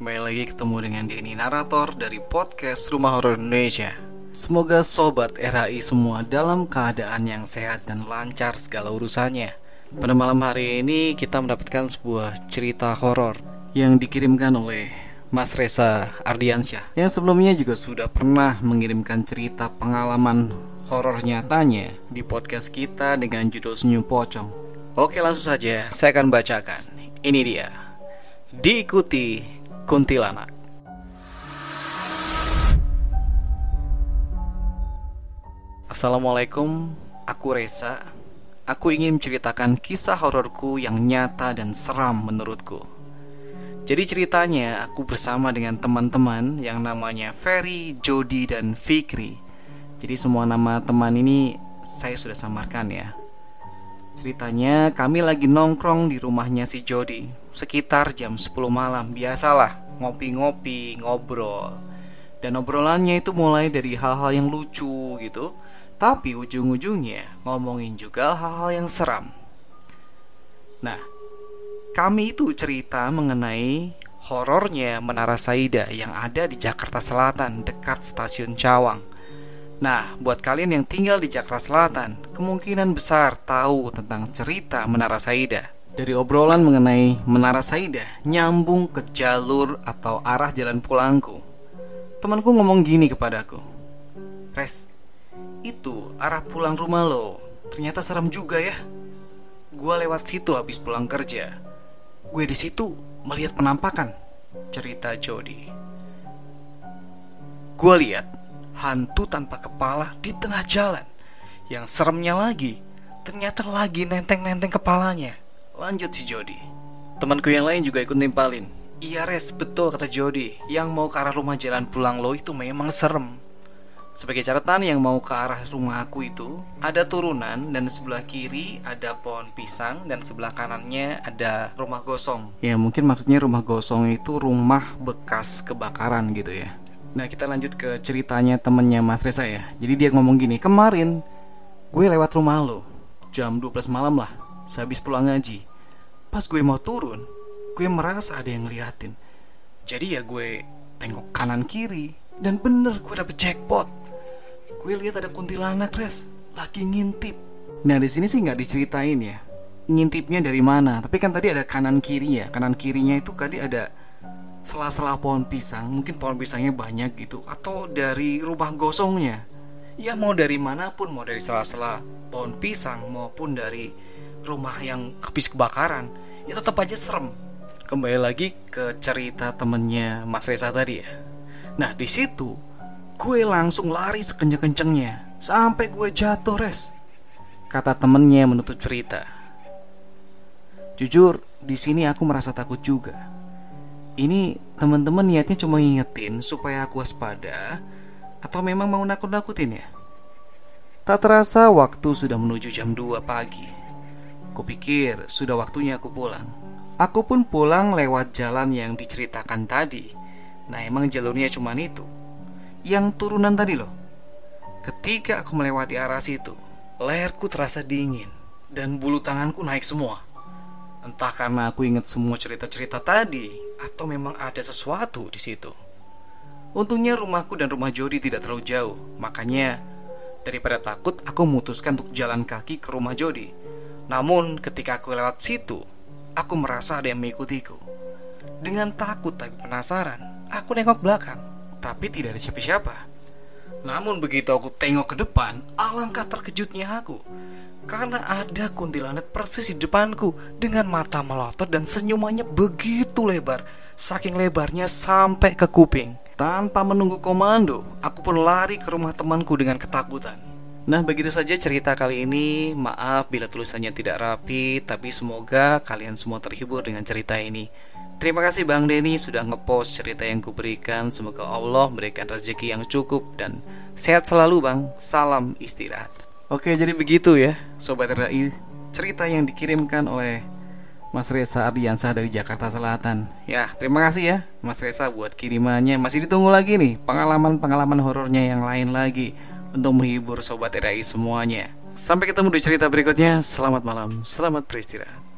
Kembali lagi ketemu dengan Denny Narator dari podcast Rumah Horor Indonesia. Semoga sobat RHI semua dalam keadaan yang sehat dan lancar segala urusannya. Pada malam hari ini kita mendapatkan sebuah cerita horor Yang dikirimkan oleh Mas Reza Ardiansyah Yang sebelumnya juga sudah pernah mengirimkan cerita pengalaman horor nyatanya Di podcast kita dengan judul Senyum Pocong. Oke langsung saja saya akan bacakan. Ini dia. Diikuti kuntilanak. Assalamualaikum, aku Reza. Aku ingin menceritakan kisah hororku yang nyata dan seram menurutku. Jadi ceritanya aku bersama dengan teman-teman yang namanya Ferry, Jody, dan Fikri. Jadi semua nama teman ini saya sudah samarkan ya. Ceritanya kami lagi nongkrong di rumahnya si Jody Sekitar jam 10 malam Biasalah ngopi-ngopi, ngobrol. Dan obrolannya itu mulai dari hal-hal yang lucu gitu. Tapi ujung-ujungnya ngomongin juga hal-hal yang seram. Nah, kami itu cerita mengenai horornya Menara Saida yang ada di Jakarta Selatan dekat stasiun Cawang. Nah, buat kalian yang tinggal di Jakarta Selatan, kemungkinan besar tahu tentang cerita Menara Saida. Dari obrolan mengenai Menara Saida, nyambung ke jalur atau arah jalan pulangku. Temanku ngomong gini kepadaku, Res, itu arah pulang rumah lo, ternyata serem juga ya. Gua lewat situ habis pulang kerja. Gue di situ melihat penampakan, cerita Jody. Gua lihat hantu tanpa kepala di tengah jalan. Yang seremnya lagi, ternyata lagi nenteng-nenteng kepalanya. Lanjut si Jody. Temanku yang lain juga ikut nimpalin. Iya res, betul kata Jody. Yang mau ke arah rumah jalan pulang lo itu memang serem. Sebagai catatan yang mau ke arah rumah aku itu Ada turunan dan sebelah kiri ada pohon pisang Dan sebelah kanannya ada rumah gosong Ya mungkin maksudnya rumah gosong itu rumah bekas kebakaran gitu ya Nah kita lanjut ke ceritanya temennya Mas Reza ya Jadi dia ngomong gini Kemarin gue lewat rumah lo Jam 12 malam lah Sehabis pulang ngaji Pas gue mau turun Gue merasa ada yang ngeliatin. Jadi ya gue tengok kanan kiri Dan bener gue dapet jackpot. Gue lihat ada kuntilanak res. Lagi ngintip. Nah di sini sih nggak diceritain ya Ngintipnya dari mana. Tapi kan tadi ada kanan kiri ya. Kanan kirinya itu tadi ada sela-sela pohon pisang. Mungkin pohon pisangnya banyak gitu. Atau dari rumah gosongnya. Ya mau dari mana pun. Mau dari sela-sela pohon pisang maupun dari rumah yang habis kebakaran ya tetap aja serem. Kembali lagi ke cerita temennya Mas Reza tadi ya. Nah di situ gue langsung lari sekenceng-kencengnya sampai gue jatuh res. Kata temennya menutup cerita. Jujur di sini aku merasa takut juga. Ini teman-teman niatnya cuma ngingetin supaya aku waspada atau memang mau nakut-nakutin ya? Tak terasa waktu sudah menuju jam 2 pagi. Kupikir sudah waktunya aku pulang. Aku pun pulang lewat jalan yang diceritakan tadi. Nah emang jalurnya cuma itu. Yang turunan tadi loh. Ketika aku melewati arah situ, leherku terasa dingin dan bulu tanganku naik semua. Entah karena aku ingat semua cerita-cerita tadi atau memang ada sesuatu di situ. Untungnya rumahku dan rumah Jody tidak terlalu jauh, makanya daripada takut aku memutuskan untuk jalan kaki ke rumah Jody. Namun ketika aku lewat situ, aku merasa ada yang mengikutiku. Dengan takut tapi penasaran, aku nengok belakang. tapi tidak ada siapa-siapa. Namun begitu aku tengok ke depan, alangkah terkejutnya aku. Karena ada kuntilanak persis di depanku dengan mata melotot dan senyumannya begitu lebar. Saking lebarnya sampai ke kuping. Tanpa menunggu komando, aku pun lari ke rumah temanku dengan ketakutan. Nah begitu saja cerita kali ini. Maaf bila tulisannya tidak rapi Tapi semoga kalian semua terhibur dengan cerita ini. Terima kasih Bang Denny sudah ngepost cerita yang kuberikan. Semoga Allah memberikan rezeki yang cukup Dan sehat selalu Bang. Salam istirahat. Oke jadi begitu ya. Sobat RAI Cerita yang dikirimkan oleh Mas Reza Ardiansah dari Jakarta Selatan. Ya terima kasih ya Mas Reza buat kirimannya. Masih ditunggu lagi nih Pengalaman-pengalaman horornya yang lain lagi Untuk menghibur Sobat RAI semuanya. Sampai ketemu di cerita berikutnya. Selamat malam Selamat beristirahat